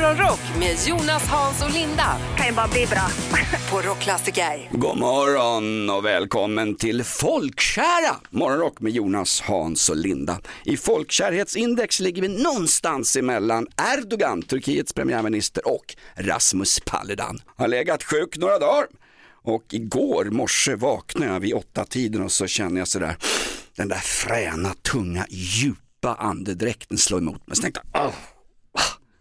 Morgonrock med Jonas, Hans och Linda. Kan ju bara bli bra. På Rockklassiker. God morgon och välkommen till Folkkära Morgonrock med Jonas, Hans och Linda. I folkkärhetsindex ligger vi någonstans emellan Erdogan, Turkiets premiärminister och Rasmus Paludan. Har legat sjuk några dagar och igår morse vaknade jag vid åtta tiden och så känner jag sådär den där fräna, tunga, djupa andedräkten slå emot mig. Så tänkte jag, "Åh,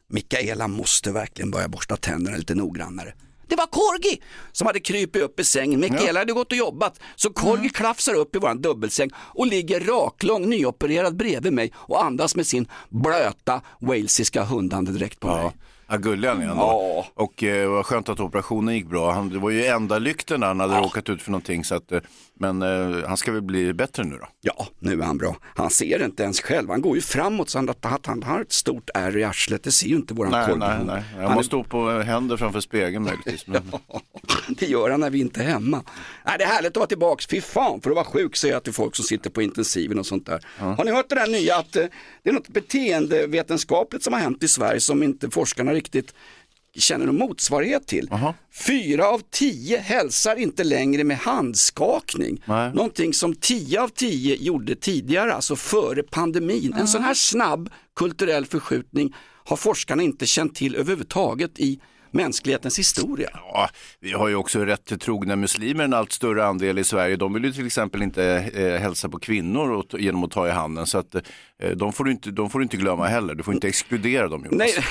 Mikaela måste verkligen börja borsta tänderna lite noggrannare. Det var Korgi som hade krypit upp i sängen. Mikaela hade gått och jobbat. Så Korgi klafsar upp i våran dubbelsäng och ligger raklång nyopererad bredvid mig och andas med sin blöta walesiska hundandedräkt på mig. Ja. Ja, gullig han är ändå. Ja. Och eh, vad skönt att operationen gick bra. Han, det var ju enda lykten när han hade råkat ut för någonting. Så att, eh, men eh, han ska väl bli bättre nu då. Ja, nu är han bra. Han ser inte ens själv. Han går ju framåt så han, att han har ett stort ärr i arslet. Det ser ju inte våran Nej, nej, nej. Han är- måste stå på händer framför spegeln möjligtvis. Men... Det gör han när vi inte är hemma. Nej, det är härligt att vara tillbaka. Fy fan, för att vara sjuk säger jag till folk som sitter på intensiven och sånt där. Har ni hört det där nya att eh, det är något beteendevetenskapligt som har hänt i Sverige som inte forskarna riktigt känner någon motsvarighet till. Fyra av tio hälsar inte längre med handskakning. Nej. Någonting som tio av tio gjorde tidigare, alltså före pandemin. En sån här snabb kulturell förskjutning har forskarna inte känt till överhuvudtaget i mänsklighetens historia. Ja, vi har ju också rätt trogna muslimer en allt större andel i Sverige. De vill ju till exempel inte eh, hälsa på kvinnor och, genom att ta i handen. Så att, eh, de, får du inte, de får du inte glömma heller. Du får inte exkludera dem Jonas. Nej,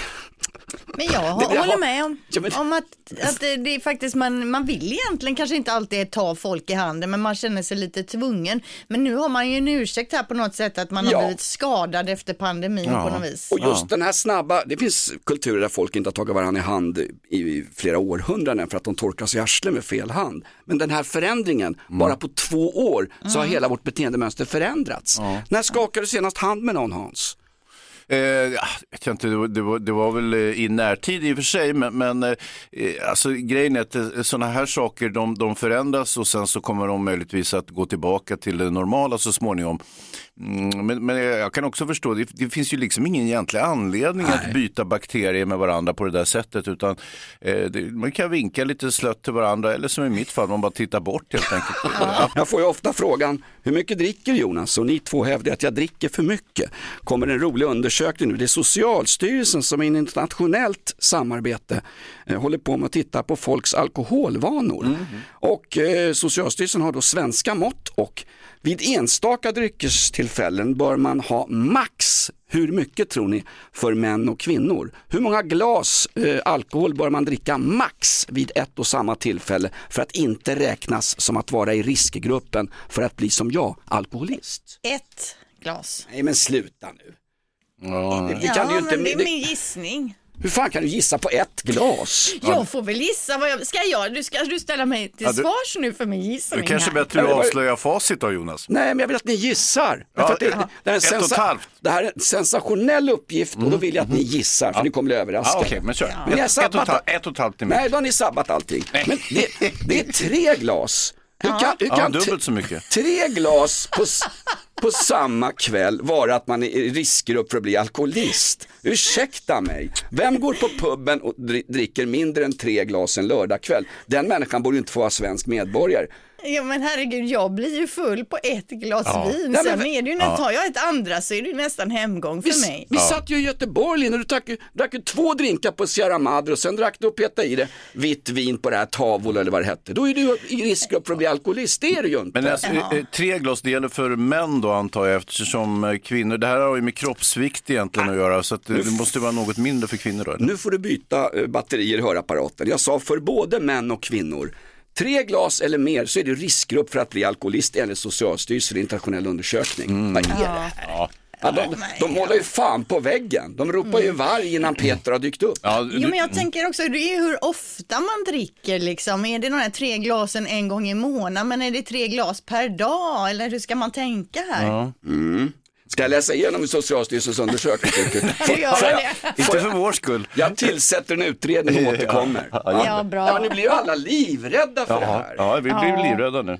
Men jag Det- har, det håller med om, Ja, men- om att, att det, det är faktiskt man, man vill egentligen kanske inte alltid ta folk i handen men man känner sig lite tvungen. Men nu har man ju en ursäkt här på något sätt att man Ja. har blivit skadad efter pandemin Ja. på något vis. Och just den här snabba, det finns kulturer där folk inte har tagit varandra i hand i flera århundraden för att de torkar sig i arslet med fel hand. Men den här förändringen, bara på två år så har hela vårt beteendemönster förändrats. När skakade du senast hand med någon Hans? Eh, ah, vet jag inte, det, var, det, var, det var väl eh, i närtid i och för sig, men, men eh, eh alltså, grejen är att eh, sådana här saker de, de förändras och sen så kommer de möjligtvis att gå tillbaka till det normala så småningom. Mm, men, men jag kan också förstå, det, det finns ju liksom ingen egentlig anledning att byta bakterier med varandra på det där sättet, utan eh, det, man kan vinka lite slött till varandra, eller som i mitt fall, man bara tittar bort helt enkelt. Ja. Jag får ju ofta frågan, hur mycket dricker Jonas? Och ni två hävdar att jag dricker för mycket. Kommer en rolig undersökning nu. Det är Socialstyrelsen som i ett internationellt samarbete eh, håller på med att titta på folks alkoholvanor. Och eh, Socialstyrelsen har då svenska mått och vid enstaka dryckestillfällen bör man ha max, hur mycket tror ni, för män och kvinnor? Hur många glas eh, alkohol bör man dricka max vid ett och samma tillfälle för att inte räknas som att vara i riskgruppen för att bli som jag, alkoholist? Ett glas. Nej men sluta nu. Ja, Det, det kan du ju inte, men det är min gissning. Hur fan kan du gissa på ett glas? Jag får väl gissa vad jag, ska jag, du ska du ställa mig till Ja, du- svars nu för min det gissning är kanske här? bättre att avslöja facit då Jonas. Nej, men jag vill att ni gissar. Ja, det, ett- det, det, här är en ett och ett sensa- halvt. det här är en sensationell uppgift och då vill jag att ni gissar för ni kommer bli Ja, överraskade. Okej, men kör. Men ni har Ett, ett, och ett, sabbat- halvt- ett och ett halvt till mig. Nej, då har ni sabbat allting. Men det, det är tre glas. Hur kan, hur Ja, kan dubbelt så mycket. tre glas på, på samma kväll vara att man är i riskgrupp för att bli alkoholist? Ursäkta mig. Vem går på puben och dricker mindre än tre glas en lördagkväll? Den människan borde ju inte få vara svensk medborgare. Ja men herregud, jag blir ju full på ett glas vin. Ja, men- Sen är det ju, när tar jag ett andra så är det ju nästan hemgång för Vi, mig. vi satt ju i Göteborg Linda, du drack, drack ju två drinkar på Sierra Madre och sen drack du och petade i det vitt vin på det här Tavol eller vad det hette. Då är du i riskgrupp för att bli alkoholist, det är du ju inte. Men alltså, eh, tre glas, det gäller för män då antar jag eftersom eh, kvinnor, det här har ju med kroppsvikt egentligen att göra så att eh, det måste vara något mindre för kvinnor då. eller? Nu får du byta batterier i hörapparaten. Jag sa för både män och kvinnor. Tre glas eller mer så är du riskgrupp för att bli alkoholist enligt Socialstyrelsen internationell undersökning. Vad är det här? Ja, de, de håller ju fan på väggen. De ropar ju varg innan Peter har dykt upp. Ja, Jo du, men jag tänker också, det är ju hur ofta man dricker liksom. Är det de här tre glasen en gång i månaden, men är det tre glas per dag? Eller hur ska man tänka här? Ska jag läsa igenom Socialstyrelsens undersökning? det. inte för vår skull. Jag tillsätter en utredning och återkommer. Ja, bra. Ja, men nu blir ju alla livrädda för det Ja, här. ja, vi blir livrädda nu.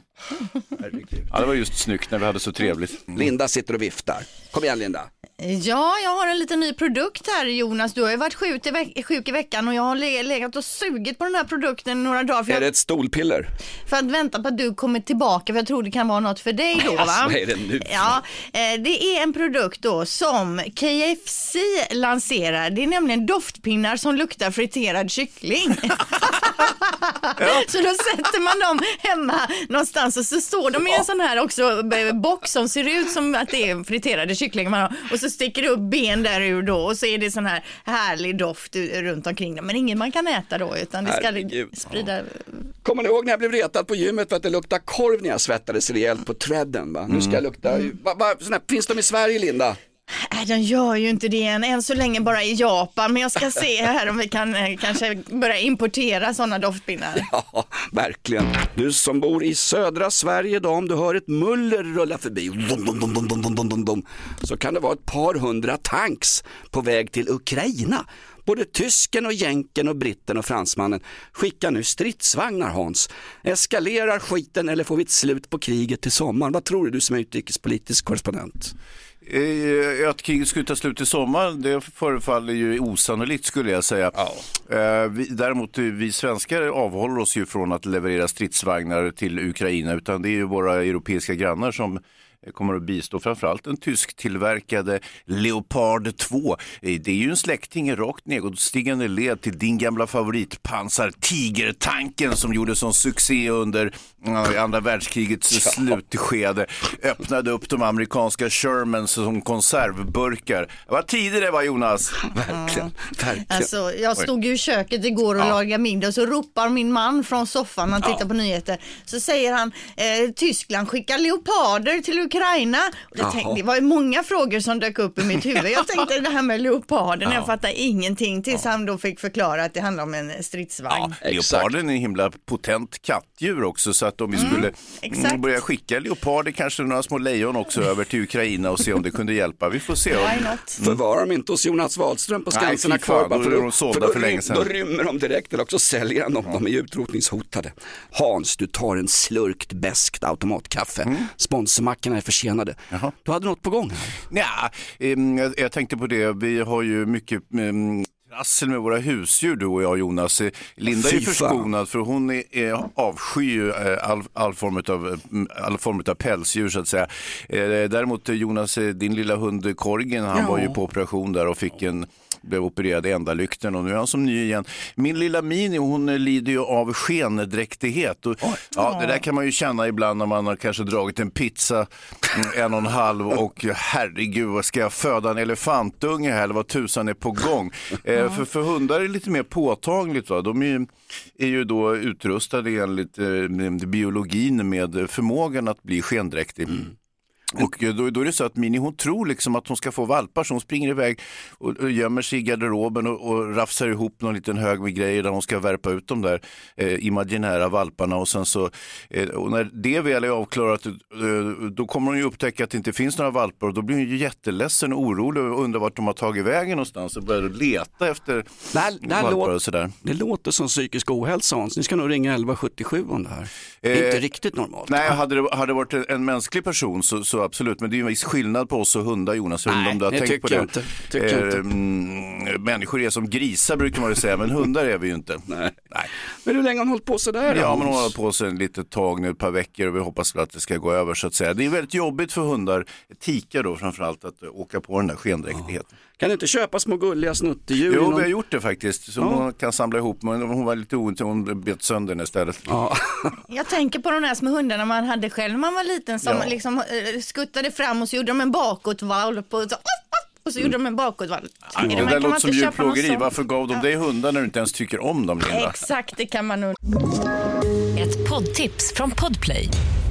Herregud. Ja, det var just snyggt när vi hade så trevligt. Linda sitter och viftar. Kom igen Linda. Ja, jag har en liten ny produkt här Jonas. Du har ju varit sjuk i, veck- sjuk i veckan och jag har le- legat och sugit på den här produkten några dagar för, Är det jag, ett stolpiller? för att vänta på att du kommer tillbaka för jag tror det kan vara något för dig då va? Alltså, vad är det nu? Ja, eh, det är en produkt då som KFC lanserar. Det är nämligen doftpinnar som luktar friterad kyckling. Så då sätter man dem hemma någonstans och så står de i en sån här också eh, box som ser ut som att det är friterade kycklingar och så sticker det upp ben där ur då och så är det sån här härlig doft runt omkring dem. Men ingen man kan äta då utan det ska Herregud. sprida. Kommer ni ihåg när jag blev retad på gymmet för att det luktade korv när jag svettades rejält på tredden? Va? Nu ska jag lukta, va, va, sån här, finns de i Sverige Linda? Äh, Nej, den gör ju inte det än, än så länge bara i Japan. Men jag ska se här om vi kan eh, kanske börja importera sådana doftpinnar. Ja, verkligen. Du som bor i södra Sverige då, om du hör ett muller rulla förbi, dum, dum, dum, dum, dum, dum, dum, dum, dum, så kan det vara ett par hundra tanks på väg till Ukraina. Både tysken och jänken och britten och fransmannen skickar nu stridsvagnar Hans. Eskalerar skiten eller får vi ett slut på kriget till sommaren? Vad tror du, du som är utrikespolitisk korrespondent? Eh, Att kriget skulle ta slut i sommar, det förefaller ju osannolikt skulle jag säga. Eh, vi, däremot eh, vi svenskar avhåller oss ju från att leverera stridsvagnar till Ukraina, utan det är ju våra europeiska grannar som eh, kommer att bistå framförallt den tysktillverkade Leopard 2. Eh, Det är ju en släkting i rakt nedåtstigande led till din gamla favoritpansar Tigertanken som gjorde sån succé under eh, andra världskrigets slutskede. Öppnade upp de amerikanska Shermans som konservburkar. Vad tider det var Jonas. Verkligen, verkligen. Alltså, jag stod ju i köket igår och lagade middag och så ropar min man från soffan, han tittar på nyheter, så säger han eh, Tyskland skickar leoparder till Ukraina. Och jag tänkte, det var ju många frågor som dök upp i mitt huvud. Jag tänkte det här med leoparden, jag fattar ingenting tills han då fick förklara att det handlar om en stridsvagn. Ja, leoparden är en himla potent kattdjur också så att om vi skulle exakt. mm, börja skicka leoparder, kanske några små lejon också över till Ukraina och se om det kunde hjälpa. Vi får se. Om... not? Förvara dem inte hos Jonas Wahlström på Nej, Skansen kvar. då för sålda för då för länge rym- sedan. Då rymmer de direkt eller också säljer han dem, de är ju utrotningshotade. Hans, du tar en slurkt beskt automatkaffe. Mm. Sponsormackorna är försenade. Du hade något på gång här. Ja, ehm, jag, jag tänkte på det, vi har ju mycket trassel med våra husdjur du och jag Jonas. Eh, Linda är ju förskonad för hon är, är, avskyr eh, all, all, form av, all form av pälsdjur så att säga. Eh, Däremot Jonas, din lilla hund Korgen, han Ja. var ju på operation där och fick en blev opererad i ändalykten och nu är han som ny igen. Min lilla Mini hon lider ju av skendräktighet. Och, ja, det där kan man ju känna ibland när man har kanske dragit en pizza mm, en och en halv och herregud ska jag föda en elefantunge här eller vad tusan är på gång. Eh, för, för hundar är det lite mer påtagligt. Va? De är ju, är ju då utrustade enligt eh, biologin med förmågan att bli skendräktig. Och då, då är det så att Mini hon tror liksom att hon ska få valpar så hon springer iväg och, och gömmer sig i garderoben och, och rafsar ihop någon liten hög med grejer där hon ska värpa ut de där eh, imaginära valparna och sen så eh, och när det väl är avklarat eh, då kommer hon ju upptäcka att det inte finns några valpar och då blir hon ju jätteledsen och orolig och undrar vart de har tagit vägen någonstans och börjar leta efter Det här, det, här valpar och sådär. det låter som psykisk ohälsa Hans. Ni ska nog ringa 1177 om det här. Det är Eh, inte riktigt normalt. Nej, hade det, hade det varit en, en mänsklig person så, så absolut, men det är en viss skillnad på oss och hundar Jonas. Nej, om du har det tänkt på tycker det. jag inte. Tycker jag inte. mm, människor är som grisar brukar man ju säga, men hundar är vi ju inte. Nej. Nej. Men hur länge har hon hållit på sådär? Ja, men hon har hållit på sig en litet tag nu, ett par veckor och vi hoppas väl att det ska gå över så att säga. Det är väldigt jobbigt för hundar, tikar då framförallt, att eh, åka på den där skendräktigheten. Kan du inte köpa små gulliga snuttedjur? i Jo, någon- vi har gjort det faktiskt, som hon kan samla ihop, men hon var lite oint, hon bet sönder den istället. Ja. Jag tänker på de där små hundarna man hade själv när man var liten som Ja. liksom eh, skuttade fram och så gjorde de en bakåtvalp och så, och så gjorde de en bakåtvalp. Det Man där låter som djurplågeri, varför gav de dig hundar när du inte ens tycker om dem Linda? Exakt, det kan man nog. Ett poddtips från Podplay.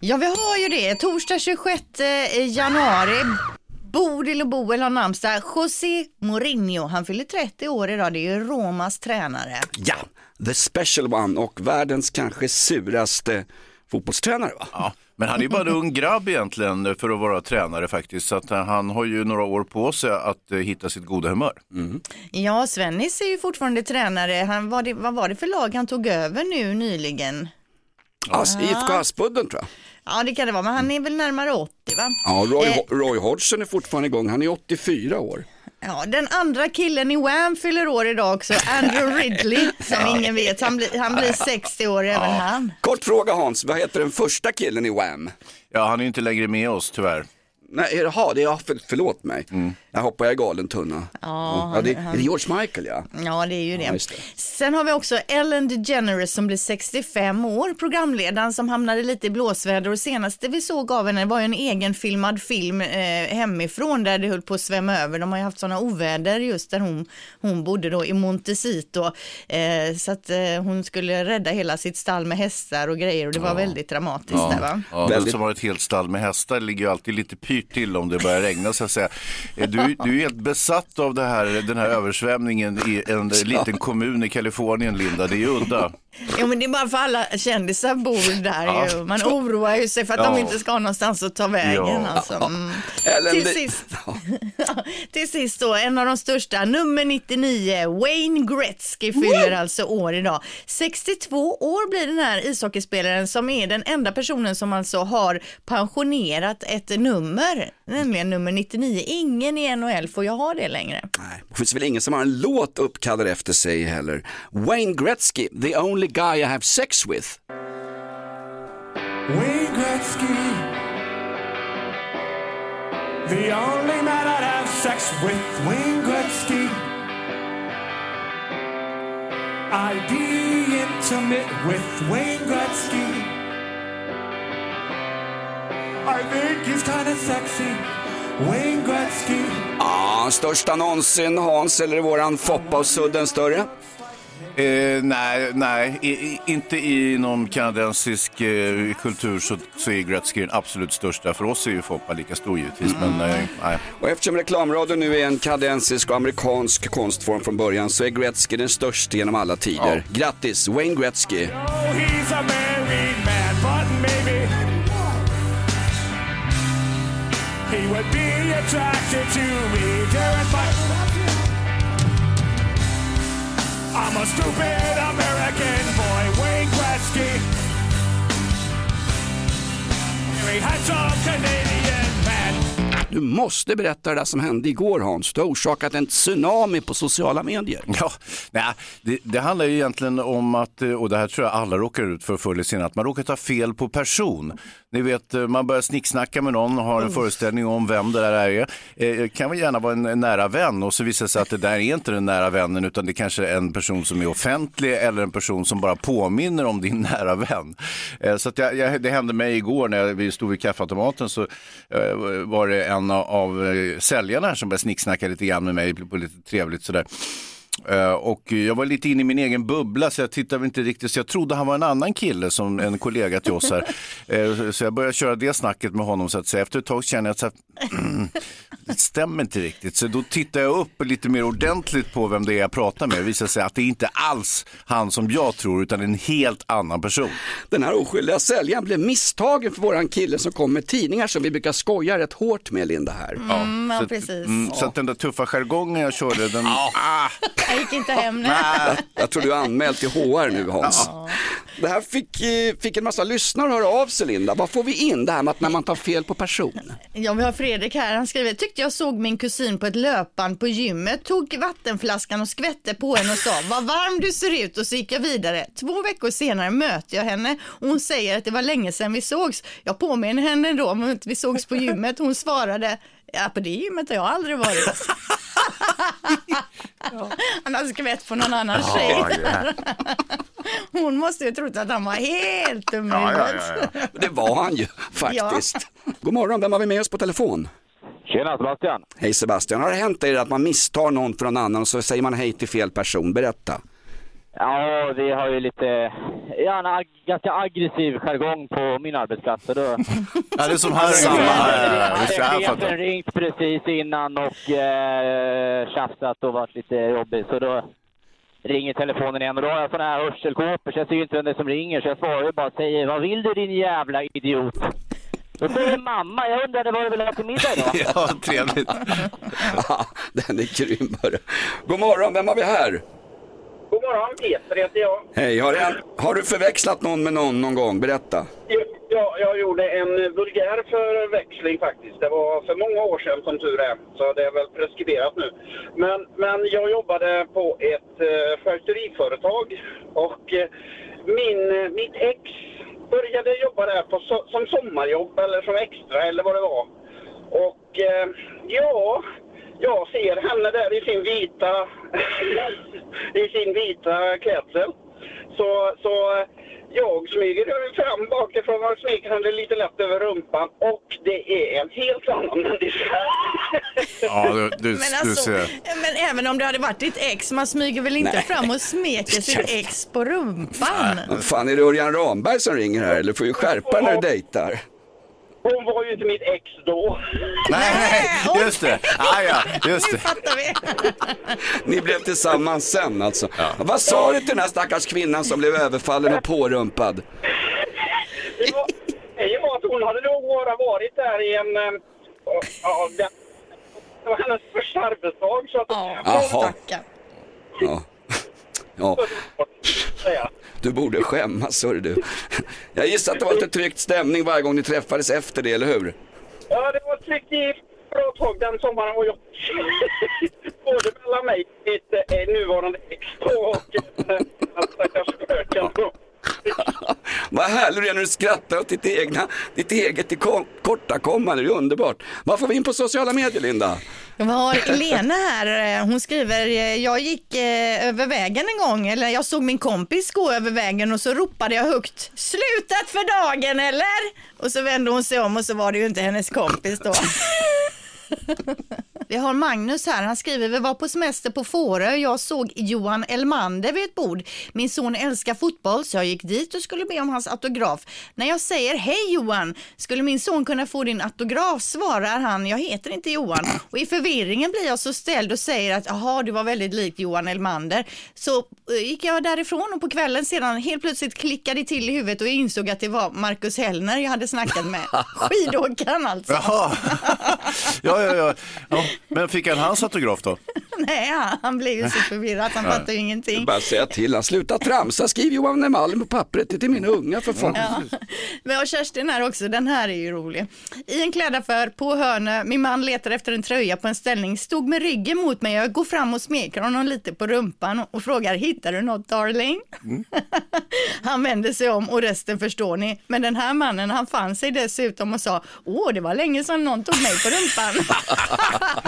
Ja, vi har ju det. Torsdag 26 januari. Bodil och Boel har namnsdag. José Mourinho, han fyller 30 år idag. Det är ju Romas tränare. Ja, the special one och världens kanske suraste fotbollstränare va? Ja, men han är bara en ung grabb egentligen för att vara tränare faktiskt. Så att eh, han har ju några år på sig att eh, hitta sitt goda humör. Ja, Svennis är ju fortfarande tränare. Han, var det, vad var det för lag han tog över nu nyligen? Ja, IFK Aspudden tror jag. Ja, det kan det vara, men han är väl närmare 80 va? Ja, Roy, Eh. Roy Hodgson är fortfarande igång, han är 84 år. Ja, den andra killen i Wham fyller år idag också, Andrew Ridley, som ingen vet. Han blir, han blir 60 år även han. Kort fråga Hans, vad heter den första killen i Wham? Ja, han är ju inte längre med oss tyvärr. Nej, jaha, det är, för, förlåt mig. Jag hoppar jag i galen tunna. Ja, ja, det, är det George Michael ja? Ja, det är ju det. Ja, det. Sen har vi också Ellen DeGeneres som blir 65 år, programledaren som hamnade lite i blåsväder och senaste vi såg av henne var ju en egenfilmad film eh, hemifrån där det höll på att svämma över. De har ju haft sådana oväder just där hon, hon bodde då i Montecito. Eh, så att eh, hon skulle rädda hela sitt stall med hästar och grejer och det var väldigt dramatiskt där va? Ja, den Väldigt- som har ett helt stall med hästar ligger ju alltid lite pyrt till om det börjar regna så att säga. Eh, Du, du är helt besatt av det här, den här översvämningen i en liten kommun i Kalifornien, Linda. Det är udda. Jo men det är bara för alla kändisar bor där Ja. ju. Man oroar ju sig för att Ja. de inte ska ha någonstans att ta vägen. Ja. Alltså. Mm. Ellen Till sist. Till sist då, en av de största, nummer 99, Wayne Gretzky fyller alltså år idag. 62 år blir den här ishockeyspelaren som är den enda personen som alltså har pensionerat ett nummer, nämligen nummer 99. Ingen i NHL får ju ha det längre. Nej, det finns väl ingen som har en låt uppkallad efter sig heller. Wayne Gretzky, the only guy I have sex with. Wayne Gretzky, the only man I'd have sex with. Wayne Gretzky, I'd be intimate with Wayne Gretzky. I think he's kind of sexy. Wayne Gretzky. Ja, största någonsin Hans, eller är våran Foppa och Sudden större? Eh, nej, nej i, i, inte i någon kanadensisk eh, kultur så, så är Gretzky den absolut största. För oss är ju Foppa lika stor givetvis, men eh, nej. Och eftersom reklamradio nu är en kanadensisk och amerikansk konstform från början så är Gretzky den största genom alla tider. Grattis, Wayne Gretzky. Oh, attracted to me. But I'm a stupid American boy, Wayne Gretzky. Very handsome Canadian man. Du måste berätta det där som hände igår Hans. Du har orsakat en tsunami på sociala medier. Ja, nej, det, det handlar ju egentligen om att, eh, och det här tror jag alla råkar ut för förr eller senare, att man råkar ta fel på person. Ni vet, eh, man börjar snicksnacka med någon och har en föreställning om vem det där är. Eh, Det kan väl gärna vara en, nära vän och så visar det sig att det där är inte den nära vännen utan det kanske är en person som är offentlig eller en person som bara påminner om din nära vän. Eh, Så jag, jag, det hände mig igår när vi stod vid kaffeautomaten så eh, var det en av, av eh, säljarna som började snicksnacka lite grann med mig på lite trevligt sådär. Eh, Och jag var lite inne i min egen bubbla så jag tittade väl inte riktigt så jag trodde han var en annan kille som en kollega till oss här. Eh, Så jag började köra det snacket med honom så att säga. Efter ett tag kände jag att så här, det stämmer inte riktigt. Så då tittade jag upp lite mer ordentligt på vem det är jag pratar med. Det visade sig att det inte alls han som jag tror utan en helt annan person. Den här oskyldiga säljaren blev misstagen för våran kille som kom med tidningar som vi brukar skoja rätt hårt med Linda här. Mm, ja, så, att- precis. mm, så att den där tuffa jargongen jag körde, den... Ah, Jag gick inte hem nu. Jag tror du är anmäld till HR nu Hans. Det här fick, eh, fick en massa lyssnare höra av sig Linda. Vad får vi in det här med att när man tar fel på person? Ja, vi har Fredrik här. Han skriver, tyckte jag såg min kusin på ett löpband på gymmet, tog vattenflaskan och skvätte på henne och sa, vad varm du ser ut och så gick jag vidare. Två veckor senare möter jag henne och hon säger att det var länge sedan vi sågs. Jag påminner henne då om att vi sågs på gymmet. Hon svarade, ja på det gymmet har jag aldrig varit. Han har skvätt på någon annan tjej. Hon måste ju trott att han var helt dum i huvudet. Det var han ju faktiskt. God morgon, vem har vi med oss på telefon? Tjena Sebastian! Hej Sebastian, har det hänt dig att man misstar någon för någon annan och så säger man hej till fel person? Berätta. Ja, vi har ju lite, ja, en ag- ganska aggressiv jargong på min arbetsplats. Så då... Ja, det är som här det, här Chefen ringt precis innan och eh, tjafsat och varit lite jobbig. Så då ringer telefonen igen och då har jag såna här hörselkåpor så jag ser ju inte vem det är som ringer. Så jag svarar ju bara och säger Vad vill du din jävla idiot? Då säger mamma, jag undrade vad du vill ha till middag idag? Ja, trevligt. Den är grym. God morgon, vem har vi här? Morgon, Peter heter jag. Hej, har, en, har du förväxlat någon med någon någon gång? Berätta. Ja, jag gjorde en vulgär förväxling faktiskt. Det var för många år sedan som tur är, så det är väl preskriberat nu. Men, men jag jobbade på ett uh, charkuteriföretag och eh, min, eh, mitt ex började jobba där på, so- som sommarjobb eller som extra eller vad det var. Och eh, ja, jag ser henne där i sin vita, i sin vita klädsel. Så, så jag smyger fram bakifrån och smeker henne lite lätt över rumpan och det är en helt annan människa. Ja, du, du, Men, du alltså, ser. men även om det hade varit ditt ex, man smyger väl inte Nej. fram och smeker sitt ex på rumpan? Vad fan, är det Örjan Ramberg som ringer här eller? får ju skärpa när du dejtar. Hon var ju inte mitt ex då. Nej, just det. Ah, ja, just Nu det. fattar vi. Ni blev tillsammans sen alltså. Vad sa du till den här stackars kvinnan som blev överfallen och pårumpad? Det var, det var att hon hade nog bara varit där i en... eh, Ja, det, det var hennes första arbetsdag så att... Ja, Jaha. stackarn. Ja. ja, säga. du borde skämmas hörru du. Jag gissar att det var lite tryckt stämning varje gång ni träffades efter det, eller hur? Ja, det var tryckt i bra tag den sommaren och jag... Både mellan mig mitt eh, nuvarande ex och eh, den stackars fröken. Vad härligt det är när du skrattar åt ditt, egna, ditt eget tillkortakommande, det är underbart. Vad får vi in på sociala medier Linda? Vi har Lena här, hon skriver, jag gick eh, över vägen en gång, eller jag såg min kompis gå över vägen och så ropade jag högt, slutat för dagen eller? Och så vände hon sig om och så var det ju inte hennes kompis då. Vi har Magnus här, han skriver, vi var på semester på Fårö, jag såg Johan Elmander vid ett bord. Min son älskar fotboll så jag gick dit och skulle be om hans autograf. När jag säger hej Johan, skulle min son kunna få din autograf? Svarar han, jag heter inte Johan. Och i förvirringen blir jag så ställd och säger att jaha, du var väldigt lik Johan Elmander. Så eh, gick jag därifrån och på kvällen sedan helt plötsligt klickade till i huvudet och insåg att det var Marcus Hellner jag hade snackat med. Skidåkaren alltså. Jaha. Ja, ja, ja, ja. Men fick han hans autograf då? Nej, han- blev ju så förvirrad, han fattar ju ingenting. Bara säga till han, sluta tramsa, skriv Johan Emalm på pappret, det är till mina unga för fan. Ja. Men och Kerstin här också, den här är ju rolig. I en klädaffär på Hönö, min man letar efter en tröja på en ställning, stod med ryggen mot mig, jag går fram och smeker honom lite på rumpan och frågar, hittar du något darling? han vänder sig om och resten förstår ni. Men den här mannen, han fann sig dessutom och sa, åh, det var länge sedan någon tog mig på rumpan.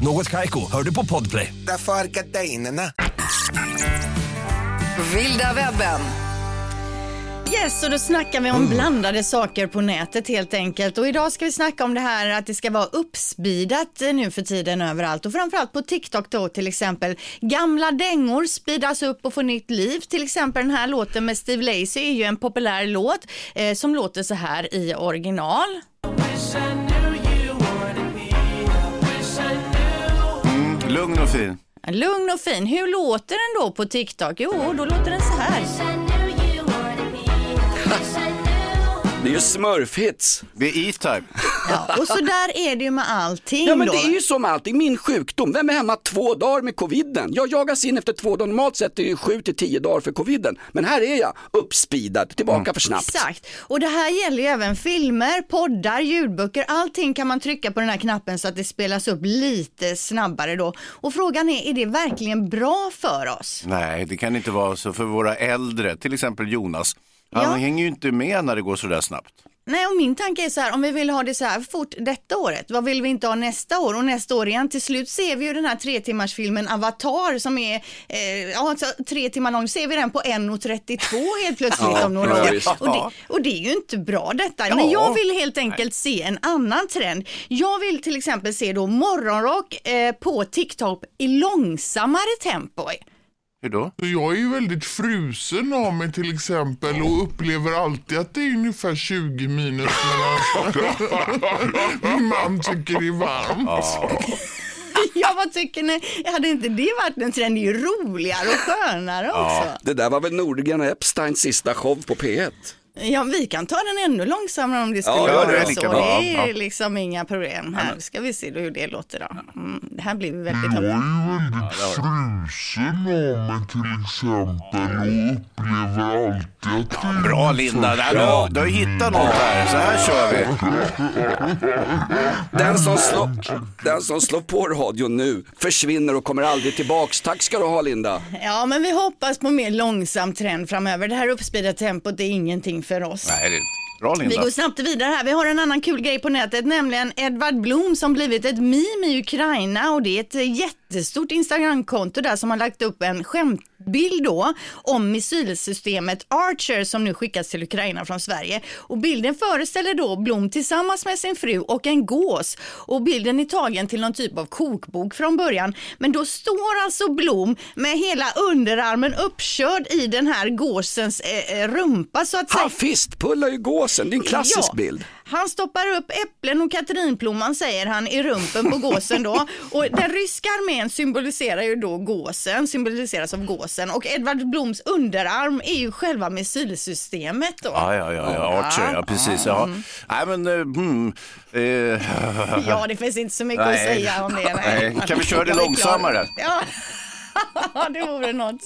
Något Kaiko, hör du på Podplay. Därför är gardinerna. Vilda webben. Yes, och då snackar vi om blandade saker på nätet helt enkelt. Och idag ska vi snacka om det här att det ska vara uppspeedat eh, nu för tiden överallt. Och framförallt på TikTok då till exempel. Gamla dängor speedas upp och får nytt liv. Till exempel den här låten med Steve Lacy är ju en populär låt eh, som låter så här i original. Mm, lugn och fin. Lugn och fin. Hur låter den då på TikTok? Jo, då låter den så här. Det är ju smurfhits. Det är E-Type. Ja, och så där är det ju med allting Ja men då. det är ju så med allting, min sjukdom, vem är hemma två dagar med coviden? Jag jagas in efter två dagar, normalt sett är det ju sju till tio dagar för coviden. Men här är jag uppspeedad, tillbaka för snabbt. Exakt, och det här gäller ju även filmer, poddar, ljudböcker, allting kan man trycka på den här knappen så att det spelas upp lite snabbare då. Och frågan är, är det verkligen bra för oss? Nej, det kan inte vara så för våra äldre, till exempel Jonas. Han Ja. hänger ju inte med när det går sådär snabbt. Nej, och min tanke är så här, om vi vill ha det så här fort detta året, vad vill vi inte ha nästa år? Och nästa år igen, till slut ser vi ju den här tre timmars filmen Avatar som är eh, ja, alltså, tre timmar lång, ser vi den på 1.32 helt plötsligt Ja, om några ja, år. visst. Och det, och det är ju inte bra detta. Ja. Men jag vill helt enkelt se en annan trend. Jag vill till exempel se då morgonrock eh, på TikTok i långsammare tempo. Hur då? Jag är ju väldigt frusen av mig till exempel och upplever alltid att det är ungefär 20 minus mellan min man tycker det är varmt. ja, vad tycker ni? Hade inte det varit en trend? Det är ju roligare och skönare också. Det där var väl Nordgren och Epsteins sista show på P1. Ja, vi kan ta den ännu långsammare om det skulle Ja, ja, det är vara lika så. bra. Det är Ja. liksom inga problem. Här ska vi se då hur det låter då. Mm, det här blir väldigt Jag är väldigt frusen av mig till exempel och upplever alltid att det är Bra Linda, där, du, har- du har hittat något här. Så här kör vi. Den som, slår, den som slår på radion nu försvinner och kommer aldrig tillbaks. Tack ska du ha Linda. Ja, men vi hoppas på mer långsam trend framöver. Det här uppspeedade tempot är ingenting för oss. Nej, det är bra Vi Linda. går snabbt vidare här. Vi har en annan kul grej på nätet, nämligen Edvard Blom som blivit ett meme i Ukraina och det är ett eh, jättestort Instagramkonto där som har lagt upp en skämtbild då om missilsystemet Archer som nu skickas till Ukraina från Sverige. Och bilden föreställer då Blom tillsammans med sin fru och en gås och bilden är tagen till någon typ av kokbok från början. Men då står alltså Blom med hela underarmen uppkörd i den här gåsens eh, eh, rumpa så att säga. Han fistpullar ju gåsen, det är en klassisk Ja. bild. Han stoppar upp äpplen och katrinplommon säger han i rumpen på gåsen då. Och den ryska armén symboliserar ju då gåsen, symboliseras av gåsen och Edvard Bloms underarm är ju själva missilsystemet då. Ja, ja, ja, ja. Archer, ja precis. Ja. Nej, men... Hmm, eh, Ja, det finns inte så mycket att Nej. säga om det. Nej, kan vi köra det långsammare? Ja, det vore något.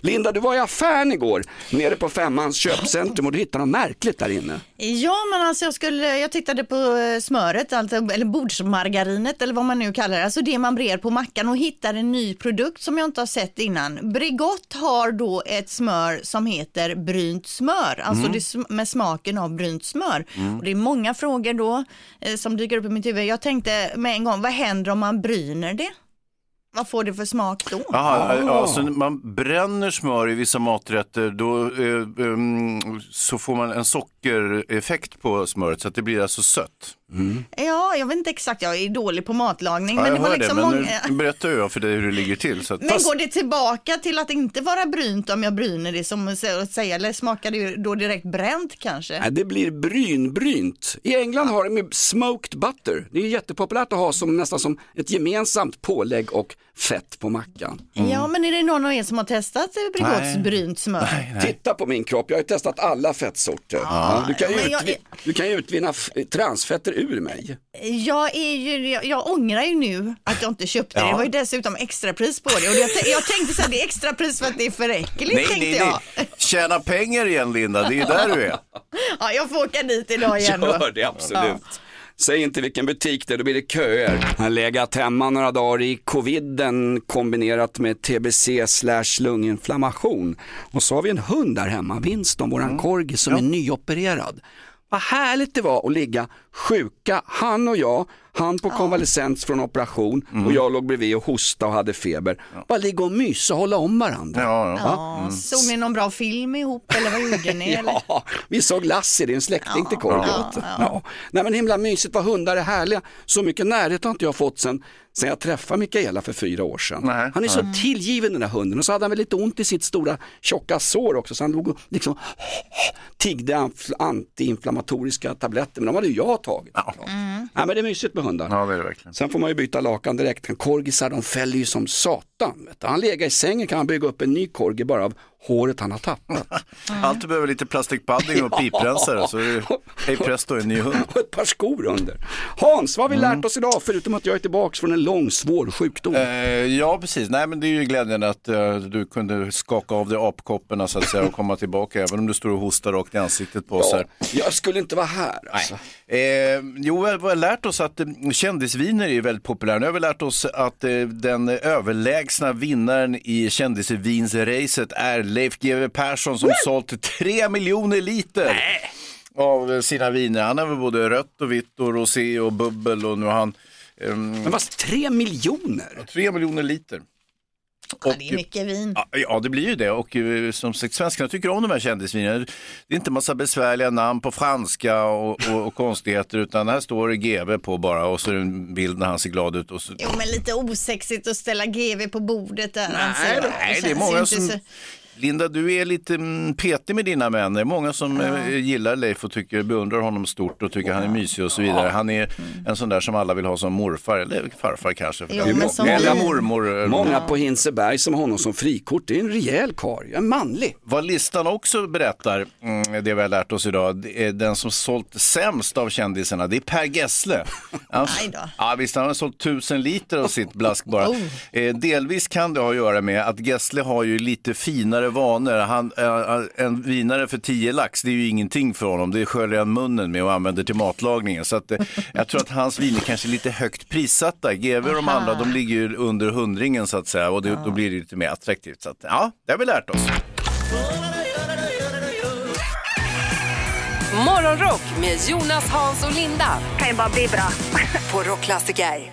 Linda, du var i affären igår, nere på Femmans köpcentrum och du hittade något märkligt där inne. Ja, men alltså jag, skulle, jag tittade på eh, smöret, alltså, eller bordsmargarinet eller vad man nu kallar det, alltså det man brer på mackan och hittade en ny produkt som jag inte har sett innan. Bregott har då ett smör som heter brynt smör, alltså Mm. med smaken av brynt smör. Mm. Och det är många frågor då eh, som dyker upp i mitt huvud. Jag tänkte med en gång, vad händer om man bryner det? Vad får det för smak då? Jaha, alltså när man bränner smör i vissa maträtter då eh, um, så får man en sockereffekt på smöret så att det blir alltså sött. Ja, jag vet inte exakt, jag är dålig på matlagning. Ja, men det var liksom det, men många... nu berättar jag för dig hur det ligger till. Så att, Men går det tillbaka till att inte vara brynt om jag bryner det som att säga, eller smakar det ju då direkt bränt kanske? Nej, det blir brynbrynt. I England har de med smoked butter. Det är jättepopulärt att ha som nästan som ett gemensamt pålägg och fett på mackan. Ja, men är det någon av er som har testat Bregotts Nej. brynt smör? Titta på min kropp, jag har ju testat alla fettsorter. Ja, du, kan ju jag- utvi- du kan ju utvinna f- transfetter ur mig. Jag, är ju, jag, jag ångrar ju nu att jag inte köpte det. Ja. Det var ju dessutom extrapris på det. Och jag, jag tänkte så här, det är extrapris för att det är för äckligt nej, tänkte nej, jag. nej. Tjäna pengar igen Linda, det är ju där du är. Ja, jag får åka dit idag igen då. Gör det absolut. Säg inte vilken butik det är, då blir det köer. Jag har legat hemma några dagar i coviden kombinerat med tbc slash lunginflammation. Och så har vi en hund där hemma, Winston, våran korgi som är nyopererad. Vad härligt det var att ligga sjuka, han och jag, han på konvalescens från operation och jag låg bredvid och hostade och hade feber. Bara ligga och mysa och hålla om varandra. Ja, Såg ni någon bra film ihop eller vad gjorde ni? eller? Ja, vi såg Lassie, det är en släkting till Korgi. Ja, ja. Ja. Nej men himla mysigt vad hundar är härliga. Så mycket närhet har inte jag fått sen, sen jag träffade Mikaela för fyra år sedan. han är så nej. tillgiven den där hunden och så hade han väl lite ont i sitt stora tjocka sår också så han låg och liksom tiggde antiinflammatoriska tabletter men de hade ju jag tagit. Mm. Nej men det är mysigt med hundar. Ja, det är det verkligen. Sen får man ju byta lakan direkt. Korgisar de fäller ju som satan. Vet du. Han lägger i sängen kan han bygga upp en ny korgi bara av håret han har tappat. Allt du behöver lite plastikpadding och Ja. piprensare så är det hej presto en ny hund. Och ett par skor under. Hans, vad har vi lärt oss idag förutom att jag är tillbaka från en lång svår sjukdom? Eh, ja, precis. Nej, men det är ju glädjande att eh, du kunde skaka av dig apkopporna så att säga och komma tillbaka, även om du står och hostar rakt i ansiktet på oss här. Jag skulle inte vara här. Alltså. Eh, jo, vi har lärt oss att eh, kändisviner är väldigt populära. Nu har vi lärt oss att eh, den överlägsna vinnaren i kändisvinsracet är Leif GW Persson som sålt tre miljoner liter av sina viner. Han har väl både rött och vitt och rosé och bubbel och nu har han... ehm, Men vad, tre miljoner? Tre miljoner liter. Ja, det är mycket vin. Ja, det blir ju det. Och eh, som sagt, svenskarna tycker om de här kändisvinerna. Det är inte massa besvärliga namn på franska och, och, och konstigheter, utan här står det GV på bara och så är det en bild när han ser glad ut. Och så... Jo, men lite osexigt att ställa GV på bordet där. anser jag. Nej, det är känns många som... så- Linda, du är lite mm, petig med dina män. Det är många som eh, gillar Leif och tycker, beundrar honom stort och tycker han är mysig och så vidare. Han är en sån där som alla vill ha som morfar, eller farfar kanske. för Jo, men som eller vi- mormor. eh, Många på Hinseberg som har honom som frikort. Det är en rejäl karl, en manlig. Vad listan också berättar, mm, det vi har lärt oss idag, den som sålt sämst av kändisarna, det är Per Gessle. Aj då. ja, visst, han har sålt tusen liter av sitt blask bara. Oh. Eh, delvis kan det ha att göra med att Gessle har ju lite finare vanor. Han, eh, en vinare för 10 lax, det är ju ingenting för honom. Det sköljer han munnen med och använder till matlagningen. Så att, eh, jag tror att hans viner kanske är lite högt prissatta. GV och de andra, de ligger ju under hundringen så att säga och det, då blir det lite mer attraktivt. Så att, ja, det har vi lärt oss. Morgonrock med Jonas, Hans och Linda. Kan ju bara bli bra. På Rockklassiker.